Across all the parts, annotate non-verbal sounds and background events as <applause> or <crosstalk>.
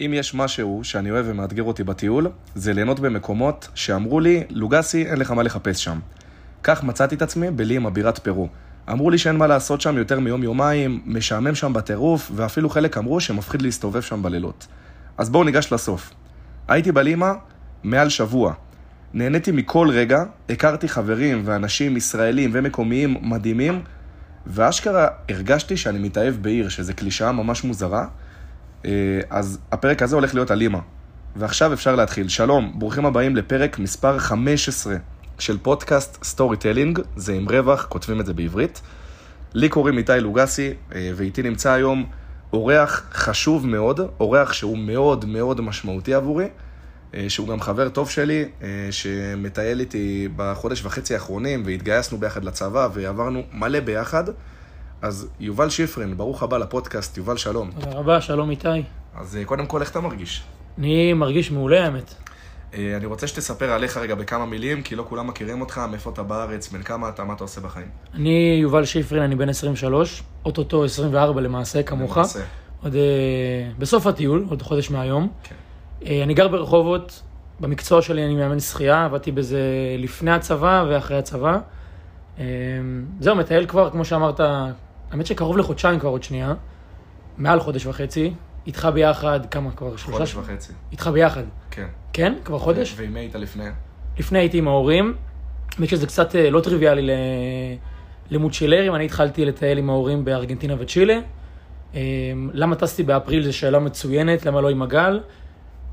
אם יש משהו שאני אוהב ומאתגר אותי בטיול, זה ליהנות במקומות שאמרו לי, לוגסי, אין לך מה לחפש שם. כך מצאתי את עצמי בלימה, בירת פרו. אמרו לי שאין מה לעשות שם יותר מיום-יומיים, משעמם שם בטירוף, ואפילו חלק אמרו שמפחיד להסתובב שם בלילות. אז בואו ניגש לסוף. הייתי בלימה מעל שבוע. נהניתי מכל רגע, הכרתי חברים ואנשים ישראלים ומקומיים מדהימים, ואשכרה הרגשתי שאני מתאהב בעיר, שזו קלישאה ממש מוזרה. אה, אז הפרק הזה הולך להיות על לימה. ועכשיו אפשר להתחיל. שלום, ברוכים הבאים לפרק מספר 15 של פודקאסט סטורי טלינג, זה עם רווח, כותבים את זה בעברית. לי קוראים איתי לוגסי, אה, ואיתי נמצא היום אורח חשוב מאוד, אורח שהוא מאוד מאוד משמעותי עבורי, אה, שהוא גם חבר טוב שלי, שמטייל איתי בחודש וחצי האחרונים, והתגייסנו ביחד לצבא, ועברנו מלא ביחד. אז יובל שיפרין, ברוך הבא לפודקאסט, יובל שלום. תודה רבה, שלום איתי. אז אה, קודם כל, איך אתה מרגיש? אני מרגיש מעולה האמת. אה, אני רוצה שתספר עליך רגע בכמה מילים, כי לא כולם מכירים אותך, מאיפה אתה בארץ, בן כמה אתה, מה אתה עושה בחיים. אני יובל שיפרין, אני בן 23, אוטוטו 24 למעשה, כמוך. למעשה. עוד אה, בסוף הטיול, עוד חודש מהיום. כן. אני גר ברחובות, במקצוע שלי אני מאמן שחייה, עבדתי בזה לפני הצבא ואחרי הצבא. זהו, מטייל כבר, כמו שאמרת, האמת שקרוב לחודשיים כבר עוד שנייה, מעל חודש וחצי. איתך ביחד, כמה כבר? שלושה חודש וחצי. איתך ביחד. כן. כן? כבר חודש? ועם מי היית לפני? לפני הייתי עם ההורים, האמת שזה קצת אה, לא טריוויאלי ל- למוצ'ילרים, אני התחלתי לטייל עם ההורים בארגנטינה וצ'ילה. אה, למה טסתי באפריל זו שאלה מצוינת, למה לא עם הגל?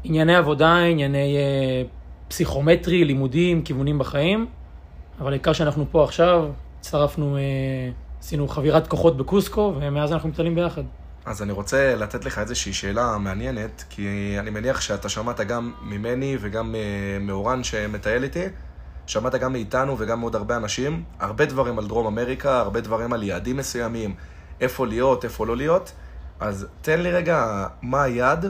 ענייני עבודה, ענייני אה, פסיכומטרי, לימודים, כיוונים בחיים, אבל העיקר שאנחנו פה עכשיו, הצטרפנו, עשינו חבירת כוחות בקוסקו, ומאז אנחנו מטיילים ביחד. אז אני רוצה לתת לך איזושהי שאלה מעניינת, כי אני מניח שאתה שמעת גם ממני וגם אה, מאורן שמטייל איתי, שמעת גם מאיתנו וגם מעוד הרבה אנשים, הרבה דברים על דרום אמריקה, הרבה דברים על יעדים מסוימים, איפה להיות, איפה לא להיות, אז תן לי רגע מה היעד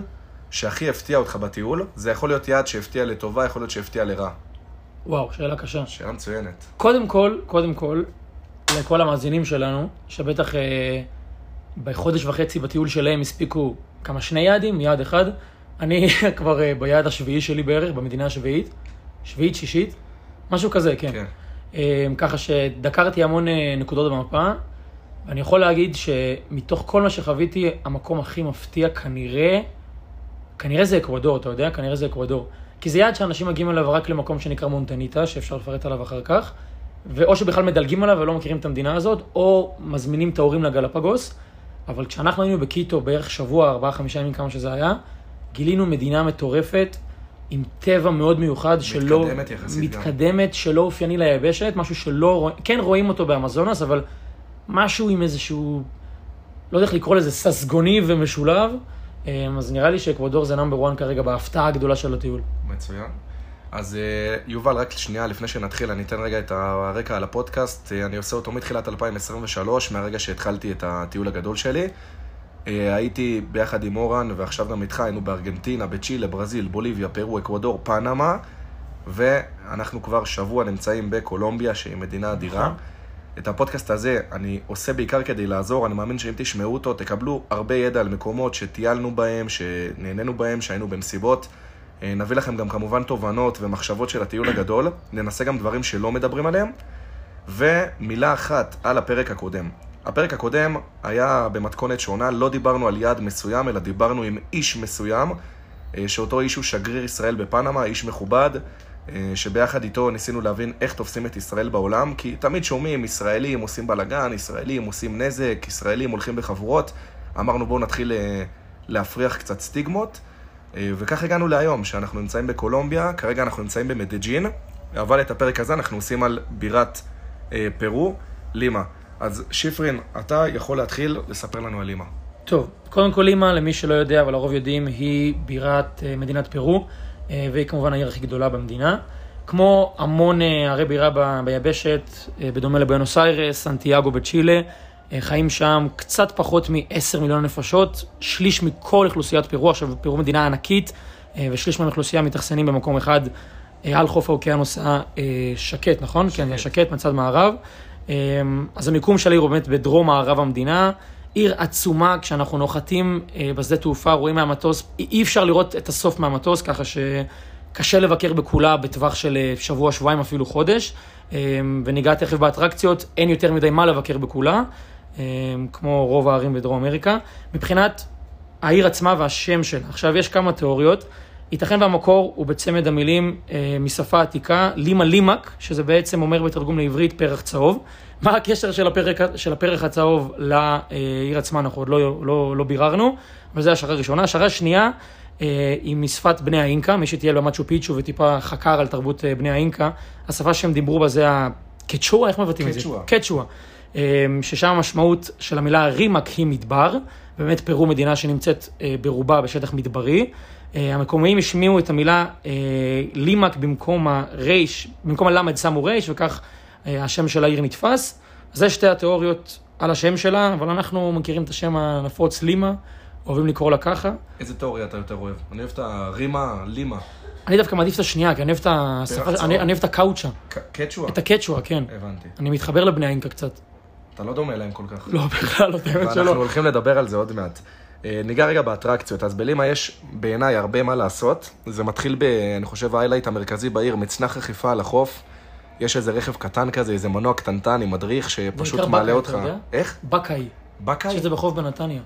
שהכי הפתיע אותך בטיול, זה יכול להיות יעד שהפתיע לטובה, יכול להיות שהפתיע לרע. וואו, שאלה קשה. שאלה מצוינת. קודם כל, קודם כל, לכל המאזינים שלנו, שבטח אה, בחודש וחצי בטיול שלהם הספיקו כמה שני יעדים, יעד אחד. אני <laughs> כבר אה, ביעד השביעי שלי בערך, במדינה השביעית, שביעית, שישית, משהו כזה, כן. כן. אה, ככה שדקרתי המון אה, נקודות במפה, ואני יכול להגיד שמתוך כל מה שחוויתי, המקום הכי מפתיע כנראה, כנראה זה אקוודור, אתה יודע? כנראה זה אקוודור. כי זה יעד שאנשים מגיעים אליו רק למקום שנקרא מונטניטה, שאפשר לפרט עליו אחר כך, ואו שבכלל מדלגים עליו ולא מכירים את המדינה הזאת, או מזמינים את ההורים לגלפגוס. אבל כשאנחנו היינו בקיטו בערך שבוע, ארבעה, חמישה ימים, כמה שזה היה, גילינו מדינה מטורפת, עם טבע מאוד מיוחד, שלא... מתקדמת יחסית גם. מתקדמת, שלא אופייני ליבשת, משהו שלא... רואים- כן רואים אותו באמזונס, אבל משהו עם איזשהו... לא יודע איך לקרוא לזה, ססגוני ומשולב. אה, אז נראה לי שאקוודור זה נאמבר 1 כרגע בהפתעה הגדולה של הטיול. מצוין. אז אה, יובל, רק שנייה לפני שנתחיל, אני אתן רגע את הרקע על הפודקאסט. אה, אני עושה אותו מתחילת 2023, מהרגע שהתחלתי את הטיול הגדול שלי. אה, הייתי ביחד עם אורן, ועכשיו גם איתך, היינו בארגנטינה, בצ'ילה, ברזיל, בוליביה, פרו, אקוודור, פנמה, ואנחנו כבר שבוע נמצאים בקולומביה, שהיא מדינה אדירה. נכון. את הפודקאסט הזה אני עושה בעיקר כדי לעזור, אני מאמין שאם תשמעו אותו, תקבלו הרבה ידע על מקומות שטיילנו בהם, שנהנינו בהם, שהיינו במסיבות. אה, נביא לכם גם כמובן תובנות ומחשבות של הטיול הגדול, ננסה גם דברים שלא מדברים עליהם. ומילה אחת על הפרק הקודם. הפרק הקודם היה במתכונת שונה, לא דיברנו על יעד מסוים, אלא דיברנו עם איש מסוים, אה, שאותו איש הוא שגריר ישראל בפנמה, איש מכובד, אה, שביחד איתו ניסינו להבין איך תופסים את ישראל בעולם, כי תמיד שומעים, ישראלים עושים בלאגן, ישראלים עושים נזק, ישראלים הולכים בחבורות. אמרנו בואו נתחיל להפריח קצת סטיגמות, וכך הגענו להיום, שאנחנו נמצאים בקולומביה, כרגע אנחנו נמצאים במדג'ין, אבל את הפרק הזה אנחנו עושים על בירת אה, פרו, לימה. אז שיפרין, אתה יכול להתחיל לספר לנו על לימה. טוב, קודם כל לימה, למי שלא יודע, אבל הרוב יודעים, היא בירת אה, מדינת פרו, אה, והיא כמובן העיר הכי גדולה במדינה. כמו המון אה, ערי בירה ב- ביבשת, אה, בדומה לבואנוס איירס, סנטיאגו בצ'ילה, אה, חיים שם קצת פחות מ-10 מיליון נפשות, שליש מכל אוכלוסיית פרו, עכשיו פרו מדינה ענקית, אה, ושליש מהאוכלוסייה מתאכסנים במקום אחד אה, על חוף האוקיינוס השקט, נכון? שקט. כן, השקט מצד מערב. אה, אז המיקום של העיר הוא באמת בדרום מערב המדינה, עיר עצומה, כשאנחנו נוחתים אה, בשדה תעופה, רואים מהמטוס, אי אפשר לראות את הסוף מהמטוס, ככה שקשה לבקר בכולה בטווח של אה, שבוע, שבועיים, אפילו חודש. אה, וניגע תכף באטרקציות, אין יותר מדי מה לבקר בכולה, אה, כמו רוב הערים בדרום אמריקה. מבחינת העיר עצמה והשם שלה. עכשיו, יש כמה תיאוריות. ייתכן והמקור הוא בצמד המילים אה, משפה עתיקה, לימה לימק, שזה בעצם אומר בתרגום לעברית פרח צהוב. <laughs> מה הקשר של הפרח, של הפרח הצהוב לעיר עצמה, אנחנו עוד לא, לא, לא ביררנו, אבל זו השערה הראשונה. השערה השנייה אה, היא משפת בני האינקה, מי שטייל במצ'ו פיצ'ו וטיפה חקר על תרבות אה, בני האינקה, השפה שהם דיברו בה זה הקצ'ואה, איך מבטאים את זה? קצ'ואה. אה, ששם המשמעות של המילה רימק היא מדבר, באמת פרו מדינה שנמצאת אה, ברובה בשטח מדברי. אה, המקומיים השמיעו את המילה לימק במקום הרייש, במקום הלמד שמו רייש, וכך השם של העיר נתפס. אז זה שתי התיאוריות על השם שלה, אבל אנחנו מכירים את השם הנפוץ לימה, אוהבים לקרוא לה ככה. איזה תיאוריה אתה יותר אוהב? אני אוהב את הרימה, לימה. אני דווקא מעדיף את השנייה, כי אני אוהב את השפה. אני, אני אוהב את הקאוצ'ה, קצ'ואה? את הקצ'ואה, כן. הבנתי. אני מתחבר לבני האינקה קצת. אתה לא דומה להם כל כך. לא, בכלל, לא, באמת ואנחנו שלא. הולכים לדבר על זה עוד מעט. אה, ניגע רגע באטרקציות. אז בלימה יש בעיניי הרבה מה לעשות. זה מתחיל ב... אני חושב, ההיילייט המרכזי בעיר, מצנח רכיפה על החוף. יש איזה רכב קטן כזה, איזה מנוע קטנטן עם מדריך שפשוט מעלה אותך. אתה יודע? איך? בקאי, בקאי? שזה בחוף בנתניה. <laughs>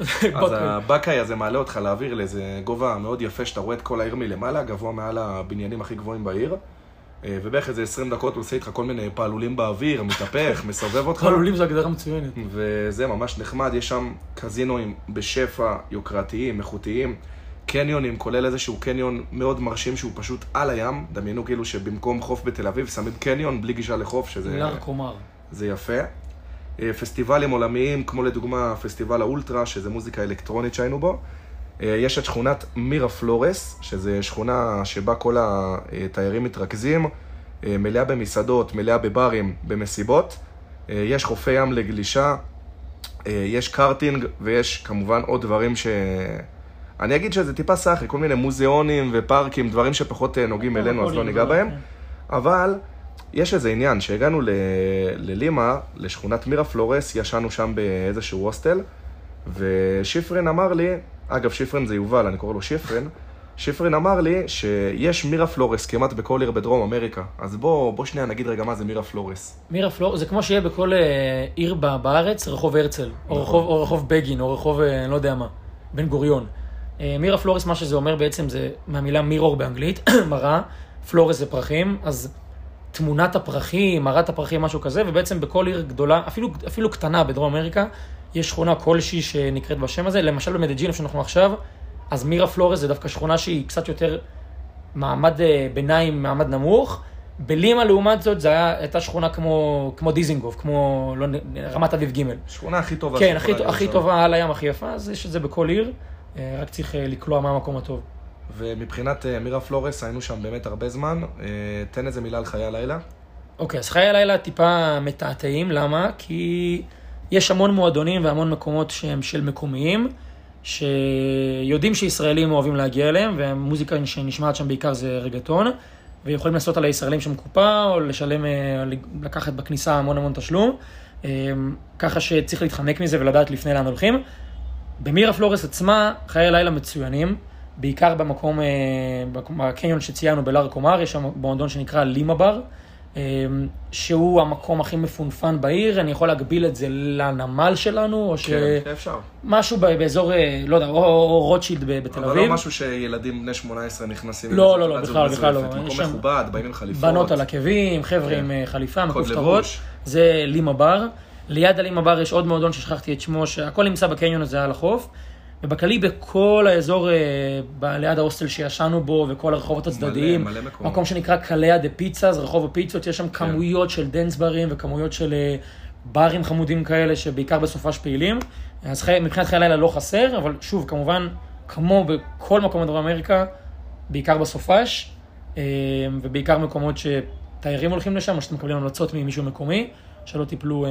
אז בקאי. הבקאי הזה מעלה אותך לאוויר לאיזה גובה מאוד יפה, שאתה רואה את כל העיר מלמעלה, גבוה מעל הבניינים הכי גבוהים בעיר. אה, ובערך איזה 20 דקות הוא עושה איתך כל מיני פעלולים באוויר, מתהפך, <laughs> מסובב אותך. חלולים זה הגדרה מצוינת. וזה ממש נחמד, יש שם קזינואים בשפע, יוקרתיים, איכותיים, קניונים, כולל איזשהו קניון מאוד מרשים שהוא פשוט על הים, דמיינו כאילו שבמקום חוף בתל אביב שמים קניון בלי גישה לחוף, שזה לר קומר. זה יפה. אה, פסטיבלים עולמיים, כמו לדוגמה פסטיבל האולטרה, שזה מוזיקה אלקטרונית שהיינו בו. אה, יש את שכונת מירה פלורס, שזה שכונה שבה כל התיירים מתרכזים, אה, מלאה במסעדות, מלאה בברים, במסיבות. אה, יש חופי ים לגלישה, יש קארטינג ויש כמובן עוד דברים ש... אני אגיד שזה טיפה סאחי, כל מיני מוזיאונים ופארקים, דברים שפחות נוגעים אלינו, אז לא ניגע בהם. אבל יש איזה עניין, שהגענו ל- ללימה, לשכונת מירפלורס, ישנו שם באיזשהו הוסטל, ושיפרין אמר לי, אגב, שיפרין זה יובל, אני קורא לו שיפרין, שיפרין אמר לי שיש מירפלורס כמעט בכל עיר בדרום אמריקה. אז בוא, בוא שנייה נגיד רגע מה זה מירפלורס. מירפלור, זה כמו שיהיה בכל אה, עיר בארץ רחוב הרצל, או נכון. רחוב, או רחוב בגין, או רחוב, אה, לא יודע מה, בן גוריון. אה, מירפלורס, מה שזה אומר בעצם זה מהמילה mirror באנגלית, <clears throat> מראה, פלורס זה פרחים, אז תמונת הפרחים, מראת הפרחים, משהו כזה, ובעצם בכל עיר גדולה, אפילו, אפילו קטנה בדרום אמריקה, יש שכונה כלשהי שנקראת בשם הזה, למשל במדג'ין, איפה שאנחנו עכשיו, אז מירה פלורס זה דווקא שכונה שהיא קצת יותר מעמד אה, ביניים, מעמד נמוך. בלימה, לעומת זאת, זו הייתה שכונה כמו, כמו דיזינגוף, כמו לא, רמת אביב ג'. שכונה הכי טובה. כן, הכי, הכי. טובה על הים, הכי יפה, אז יש את זה בכל עיר, אה, רק צריך אה, לקלוע מה המקום הטוב. ומבחינת מירה פלורס היינו שם באמת הרבה זמן. תן איזה מילה על חיי הלילה. אוקיי, אז חיי הלילה טיפה מתעתעים, למה? כי יש המון מועדונים והמון מקומות שהם של מקומיים, שיודעים שישראלים אוהבים להגיע אליהם, והמוזיקה שנשמעת שם בעיקר זה רגטון, ויכולים לעשות על הישראלים שם קופה, או לשלם, אה, לקחת בכניסה המון המון תשלום, אה, ככה שצריך להתחמק מזה ולדעת לפני לאן הולכים. במירה פלורס עצמה, חיי לילה מצוינים, בעיקר במקום, אה, בקניון שציינו בלאר קומר, יש שם מועדון שנקרא לימה בר, שהוא המקום הכי מפונפן בעיר, אני יכול להגביל את זה לנמל שלנו, או כן, אפשר. שמשהו ב- באזור, אה, לא יודע, או, או רוטשילד בתל אבל אביב. לא משהו שילדים בני 18 נכנסים. לא, לא, לא, בכלל, בכלל לא. מקום שם מכובד, באים עם חליפות. בנות על עקבים, חבר'ה כן. עם אה, חליפה, מכופתרות. זה לימה בר. ליד הלימה בר יש עוד מועדון ששכחתי את שמו, שהכל נמצא בקניון הזה על החוף. ובכללי בכל האזור, אה, ב- ליד ההוסטל שישנו בו, וכל הרחובות הצדדיים, מלא מקומות. מקום שנקרא Calle de Pizza, זה רחוב הפיצות, יש שם כמויות של dance ברים וכמויות של אה, ברים חמודים כאלה, שבעיקר בסופש פעילים. אז חי, מבחינת חיי לילה לא חסר, אבל שוב, כמובן, כמו בכל מקום בדרום אמריקה, בעיקר בסופש, אה, ובעיקר מקומות שתיירים הולכים לשם, או שאתם מקבלים המלצות ממישהו מקומי, שלא תיפלו,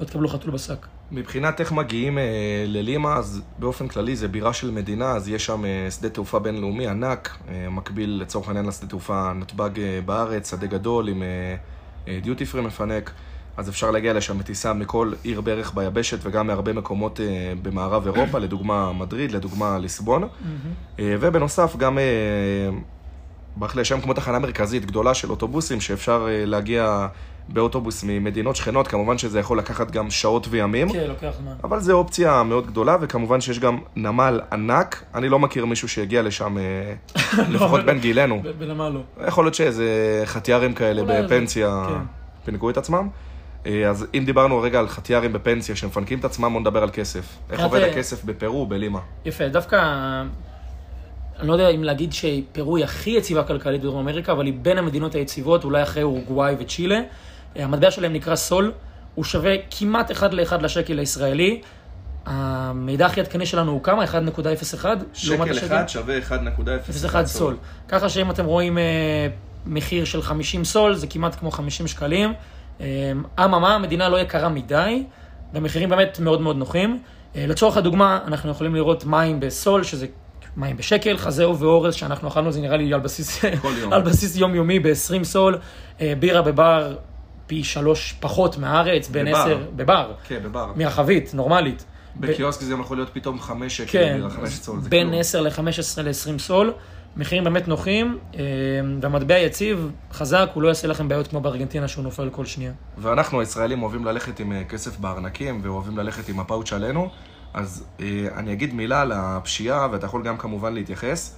לא תקבלו חתול בשק. מבחינת איך מגיעים אה, ללימה, אז באופן כללי זה בירה של מדינה, אז יש שם אה, שדה תעופה בינלאומי ענק, אה, מקביל לצורך העניין לשדה תעופה נתב"ג אה, בארץ, שדה גדול עם דיוטי פרי מפנק. אז אפשר להגיע לשם בטיסה מכל עיר בערך ביבשת וגם מהרבה מקומות אה, במערב אירופה, לדוגמה מדריד, לדוגמה ליסבון. אה, ובנוסף, גם אה, ברח לי השם כמו תחנה מרכזית גדולה של אוטובוסים, שאפשר להגיע באוטובוס ממדינות שכנות, כמובן שזה יכול לקחת גם שעות וימים. כן, לוקח זמן. אבל זו אופציה מאוד גדולה, וכמובן שיש גם נמל ענק. אני לא מכיר מישהו שהגיע לשם, אה, <laughs> לפחות בין גילנו. בנמל לא. יכול להיות שאיזה חטיארים כאלה בפנסיה כן. פינקו את עצמם. אה, אז אם דיברנו רגע על חטיארים בפנסיה שמפנקים את עצמם, בוא נדבר על כסף. איך עובד הכסף בפרו, בלימה? יפה, דווקא, אני לא יודע אם להגיד שפרו היא הכי יציבה כלכלית בדרום אמריקה, אבל היא בין המדינות היציבות, אולי אחרי אורוגוואי וצ'ילה. המטבע שלהם נקרא סול, הוא שווה כמעט אחד לאחד לשקל הישראלי. המידע הכי עדכני שלנו הוא כמה? 1.01? לעומת השקל? שווה 0.1 סול. ככה שאם אתם רואים אה, מחיר של 50 סול, זה כמעט כמו 50 שקלים. אה, אממה, המדינה לא יקרה מדי, והמחירים באמת מאוד מאוד נוחים. אה, לצורך הדוגמה, אנחנו יכולים לראות מים בסול, שזה מים בשקל, חזהו ואורז שאנחנו אכלנו, זה נראה לי על בסיס. על בסיס יומיומי ב-20 סול. אה, בירה בבר פי שלוש פחות מהארץ, בין בבר. 10, בבר, כן, בבר. מהחבית, נורמלית. בקיוסק זה גם יכול להיות פתאום 5 שקל, כן, 5 סול, זה בין כלום. 10 ל-15 ל-20 סול, מחירים באמת נוחים, אה, והמטבע יציב, חזק, הוא לא יעשה לכם בעיות כמו בארגנטינה שהוא נופל כל שנייה. ואנחנו הישראלים אוהבים ללכת עם אה, כסף בארנקים ואוהבים ללכת עם הפאוץ' עלינו, אז אה, אני אגיד מילה על הפשיעה, ואתה יכול גם כמובן להתייחס.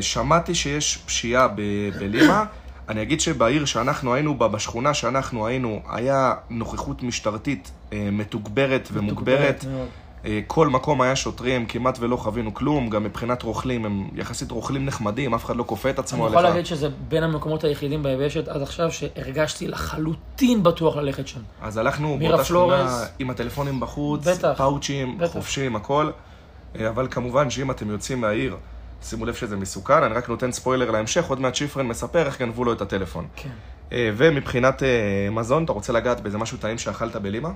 שמעתי שיש פשיעה ב- בלימה, אני אגיד שבעיר שאנחנו היינו בה, בשכונה שאנחנו היינו, היה נוכחות משטרתית אה, מתוגברת ומוגברת. מאוד. אה, כל מקום היה שוטרים, כמעט ולא חווינו כלום, גם מבחינת רוכלים, הם יחסית רוכלים נחמדים, אף אחד לא כופה את אני עצמו יכול עליך. להגיד שזה בין המקומות היחידים ביבשת עד עכשיו שהרגשתי לחלוטין בטוח ללכת שם. אז הלכנו באותה שכונה. עם הטלפונים בחוץ, בטח, פאוצ'ים, בטח. חופשיים, הכל. אה, אבל כמובן שאם אתם יוצאים מהעיר, שימו לב שזה מסוכן, אני רק נותן ספוילר להמשך, עוד מעט שיפרן מספר איך גנבו לו את הטלפון. כן. אה, ומבחינת אה, מזון, אתה רוצה לגעת באיזה משהו טעים שאכלת בלימה?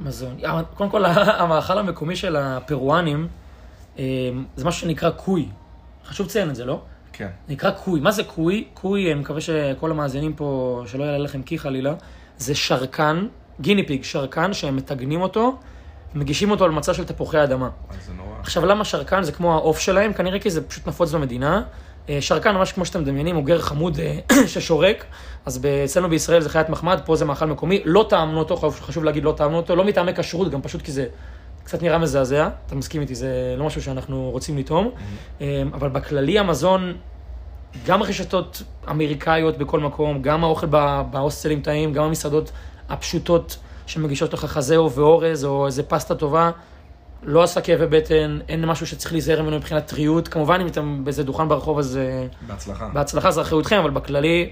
מזון. קודם כל, המאכל המקומי של הפרואנים, אה, זה משהו שנקרא קוי. חשוב לציין את זה, לא? כן. נקרא קוי. מה זה קוי? קוי, אני מקווה שכל המאזינים פה, שלא יעלה לכם קי חלילה, זה שרקן, גיניפיג, שרקן שהם מטגנים אותו, מגישים אותו על מצע של תפוחי אדמה. זה נורא. עכשיו, למה שרקן? זה כמו העוף שלהם, כנראה כי זה פשוט נפוץ במדינה. אה, שרקן, ממש כמו שאתם מדמיינים, הוא גר חמוד אה, <coughs> ששורק, אז אצלנו בישראל זה חיית מחמד, פה זה מאכל מקומי, לא טעמנו אותו, חשוב- להגיד לא טעמנו אותו, לא מטעמי כשרות, גם פשוט כי זה קצת נראה מזעזע, אתה מסכים איתי, זה לא משהו שאנחנו רוצים לטעום, אה, אבל בכללי המזון, גם רשתות אמריקאיות בכל מקום, גם האוכל בהוסטלים טעים, גם המסעדות הפשוטות שמגישות לך חזהו ואורז או איזה פסטה טובה, לא עשה כאבי בטן, אין משהו שצריך להיזהר ממנו מבחינת טריות. כמובן, אם אתם באיזה דוכן ברחוב, אז אה, בהצלחה. בהצלחה זה אחריותכם, אבל בכללי,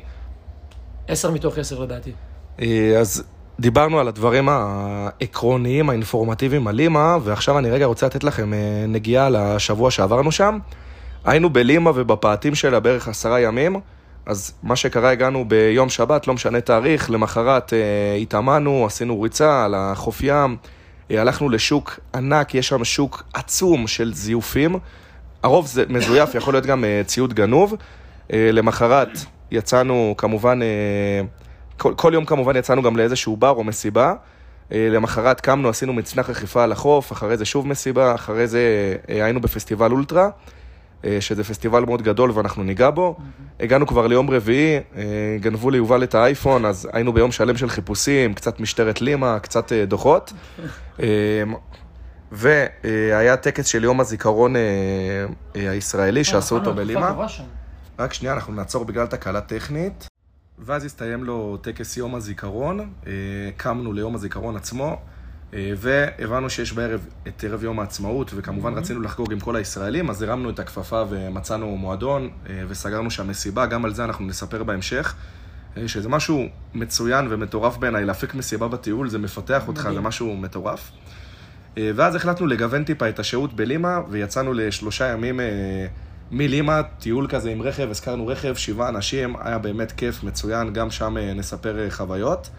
עשר מתוך עשר לדעתי. אה, אז דיברנו על הדברים העקרוניים, האינפורמטיביים על לימה, ועכשיו אני רגע רוצה לתת לכם אה, נגיעה לשבוע שעברנו שם. היינו בלימה ובפאתים שלה בערך עשרה ימים, אז מה שקרה, הגענו ביום שבת, לא משנה תאריך, למחרת התאמנו, עשינו ריצה על החוף ים, הלכנו לשוק ענק, יש שם שוק עצום של זיופים. הרוב זה מזויף, יכול להיות גם אה, ציוד גנוב. אה, למחרת יצאנו כמובן, אה, כל, כל יום כמובן יצאנו גם לאיזשהו בר או מסיבה. אה, למחרת קמנו, עשינו מצנח רכיפה על החוף, אחרי זה שוב מסיבה, אחרי זה אה, היינו בפסטיבל אולטרה, אה, שזה פסטיבל מאוד גדול ואנחנו ניגע בו. הגענו כבר ליום רביעי, אה, גנבו ליובל את האייפון, אז היינו ביום שלם של חיפושים, קצת משטרת לימה, קצת אה, דוחות. <laughs> אה, והיה טקס של יום הזיכרון אה, אה, הישראלי שעשו אותו בלימה. רק שנייה, אנחנו נעצור בגלל תקלה טכנית. ואז הסתיים לו טקס יום הזיכרון, אה, קמנו ליום הזיכרון עצמו, אה, והבנו שיש בערב את ערב יום העצמאות, וכמובן Mhm. רצינו לחגוג עם כל הישראלים, אז הרמנו את הכפפה ומצאנו מועדון, אה, וסגרנו שם מסיבה, גם על זה אנחנו נספר בהמשך. אה, שזה משהו מצוין ומטורף בעיניי, להפיק מסיבה בטיול, זה מפתח אותך, מדהים. זה משהו מטורף. אה, ואז החלטנו לגוון טיפה את השהות בלימה, ויצאנו לשלושה ימים אה, מלימה, טיול כזה עם רכב, הזכרנו רכב, שבעה אנשים, היה באמת כיף, מצוין, גם שם אה, נספר אה, חוויות.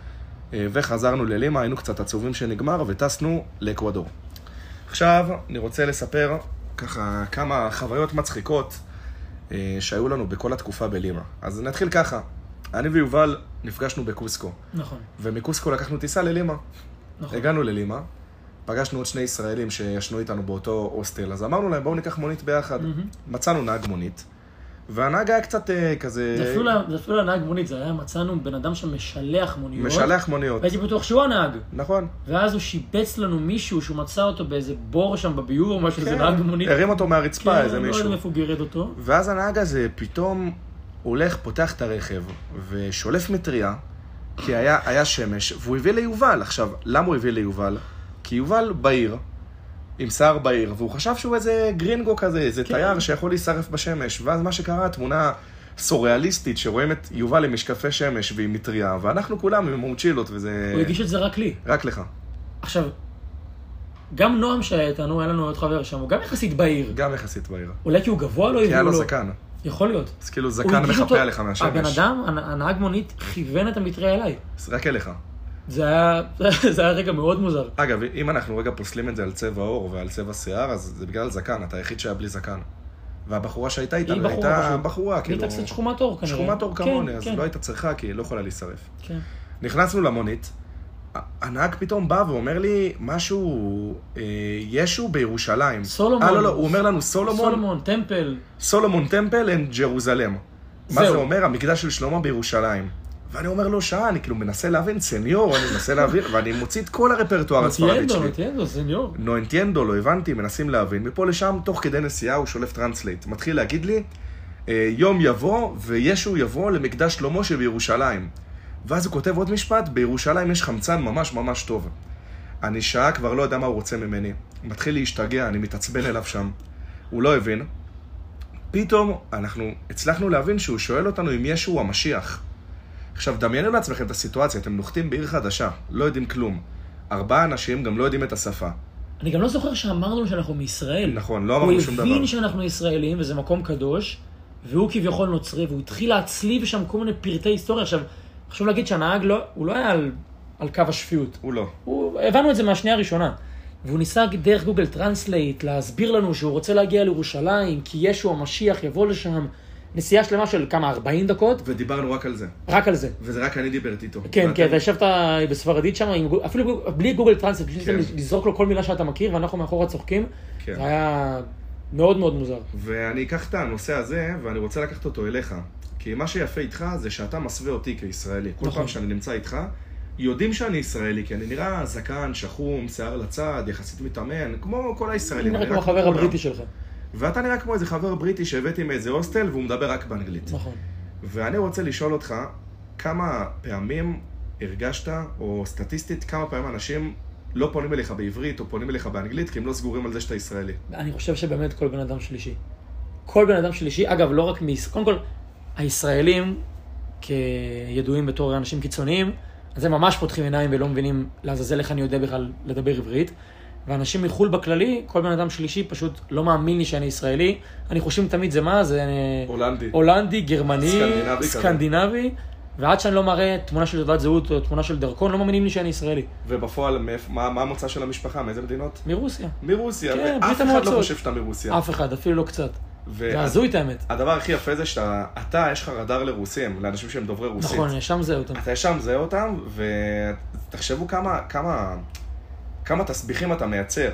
אה, וחזרנו ללימה, היינו קצת עצובים שנגמר, וטסנו לאקוודור. עכשיו, אני רוצה לספר ככה כמה חוויות מצחיקות אה, שהיו לנו בכל התקופה בלימה. אז נתחיל ככה, אני ויובל נפגשנו בקוסקו. נכון, ומקוסקו לקחנו טיסה ללימה. נכון. הגענו ללימה, פגשנו עוד שני ישראלים שישנו איתנו באותו הוסטל, אז אמרנו להם, בואו ניקח מונית ביחד. מהמם. מצאנו נהג מונית, והנהג היה קצת אה, כזה... זה אפילו לא- זה אפילו לא נהג מונית, זה היה, מצאנו בן אדם שמשלח מוניות. משלח מוניות. והייתי בטוח שהוא הנהג. נכון. ואז הוא שיבץ לנו מישהו שהוא מצא אותו באיזה בור שם בביוב או משהו, כן, נהג מונית. הרים אותו מהרצפה, איזה כן, לא מישהו. יודע איפה הוא גירד אותו. ואז הנהג הזה פתאום הולך, פותח את הרכב, ושולף מטריה, כי היה, היה שמש, והוא הביא ליובל. עכשיו, למה הוא הביא ליובל? כי יובל בעיר, עם שיער בעיר, והוא חשב שהוא איזה גרינגו כזה, איזה כן. תייר שיכול להישרף בשמש. ואז מה שקרה, תמונה סוריאליסטית, שרואים את יובל עם משקפי שמש ועם מטריה, ואנחנו כולם עם מוצ'ילות, וזה... הוא הגיש את זה רק לי. רק לך. עכשיו, גם נועם שהיה איתנו, היה לנו עוד חבר שם, הוא גם יחסית בהיר. גם יחסית בעיר. אולי כי הוא גבוה לא כי היה הביאו לו לו. זקן. יכול להיות. אז כאילו זקן הגיש אותו- מחפה עליך מהשמש. הבן אדם, הנ- הנהג מונית, כיוון את המטריה אליי. רק אליך. זה היה, <laughs> זה היה רגע מאוד מוזר. אגב, אם אנחנו רגע פוסלים את זה על צבע עור ועל צבע שיער, אז זה בגלל זקן, אתה היחיד שהיה בלי זקן. והבחורה שהייתה היא איתנו, בחורה הייתה פשוט. בחורה, היא כאילו... הייתה קצת שחומת עור כנראה. שחומת עור כן, כמוני, אז כן, לא הייתה צריכה, כי היא לא יכולה להישרף. כן. נכנסנו למונית, הנהג פתאום בא ואומר לי משהו, אה, ישו בירושלים. Solomon. אה, לא, לא, הוא אומר לנו Solomon, Solomon, temple. Solomon temple in Jerusalem. מה. זה אומר? המקדש של שלמה בירושלים. ואני אומר לו, שעה, אני כאילו מנסה להבין, señor, אני מנסה להבין, <laughs> ואני מוציא את כל הרפרטואר הספרדית שלי. No entiendo, señor. No entiendo, לא הבנתי, מנסים להבין. מפה לשם, תוך כדי נסיעה, הוא שולף Translate. מתחיל להגיד לי, אה, יום יבוא, וישו יבוא למקדש שלמה שבירושלים. ואז הוא כותב עוד משפט, בירושלים יש חמצן ממש ממש טוב. אני שעה כבר לא יודע מה הוא רוצה ממני. מתחיל להשתגע, אני מתעצבן אליו שם. הוא לא הבין. פתאום אנחנו הצלחנו להבין שהוא שואל אותנו אם ישו הוא המשיח. עכשיו, דמיינו לעצמכם את הסיטואציה, אתם נוחתים בעיר חדשה, לא יודעים כלום. ארבעה אנשים גם לא יודעים את השפה. אני גם לא זוכר שאמרנו שאנחנו מישראל. נכון, לא הוא אמרנו שום דבר. הבין שאנחנו ישראלים, וזה מקום קדוש, והוא כביכול נוצרי, והוא התחיל להצליב שם כל מיני פרטי היסטוריה. עכשיו, חשוב להגיד שהנהג לא, הוא לא היה על, על קו השפיות. הוא לא. הוא, הבנו את זה מהשנייה הראשונה. והוא ניסה דרך גוגל טרנסלייט להסביר לנו שהוא רוצה להגיע לירושלים, כי ישו המשיח יבוא לשם. נסיעה שלמה של כמה, 40 דקות? ודיברנו רק על זה. רק על זה. וזה רק אני דיברתי איתו. כן, כן, אתה ישבת בספרדית שם, עם אפילו בלי גוגל טרנסלייט, פשוט כן. לזרוק לו כל מילה שאתה מכיר, ואנחנו מאחורה צוחקים. כן. זה היה מאוד מאוד מוזר. ואני אקח את הנושא הזה, ואני רוצה לקחת אותו אליך. כי מה שיפה איתך זה שאתה מסווה אותי כישראלי. כל נכון. פעם שאני נמצא איתך, יודעים שאני ישראלי, כי אני נראה זקן, שחום, שיער לצד, יחסית מתאמן, כמו כל הישראלים. נראה אני כמו רק החבר. הבריטי שלך. ואתה נראה כמו איזה חבר בריטי שהבאתי מאיזה הוסטל, והוא מדבר רק באנגלית. נכון. ואני רוצה לשאול אותך, כמה פעמים הרגשת, או סטטיסטית, כמה פעמים אנשים לא פונים אליך בעברית, או פונים אליך באנגלית, כי הם לא סגורים על זה שאתה ישראלי. אני חושב שבאמת כל בן אדם שלישי. כל בן אדם שלישי, אגב, לא רק מישראל, קודם כל, הישראלים, כידועים בתור אנשים קיצוניים, אז הם ממש פותחים עיניים ולא מבינים לעזאזל איך אני יודע בכלל לדבר עברית. ואנשים מחו"ל בכללי, כל בן אדם שלישי פשוט לא מאמין לי שאני ישראלי. אני חושב תמיד זה מה? זה הולנדי. הולנדי, גרמני, סקנדינבי. סקנדינבי, ועד שאני לא מראה תמונה של תעודת זהות או תמונה של דרכון, לא מאמינים לי שאני ישראלי. ובפועל, מה מה המוצא של המשפחה? מאיזה מדינות? מרוסיה. מרוסיה. כן, ואף אחד לא. חושב שאתה מרוסיה. אף אחד, אפילו לא קצת. ו- זה הזוי את האמת. הדבר הכי יפה זה שאתה, אתה, יש לך רדאר לרוסים, לאנשים שהם דוברי רוסית. נכון, שם זה אותם. אתה ישר מזהה אותם, ותחשבו כמה, כמה, כמה תסביכים אתה מייצר.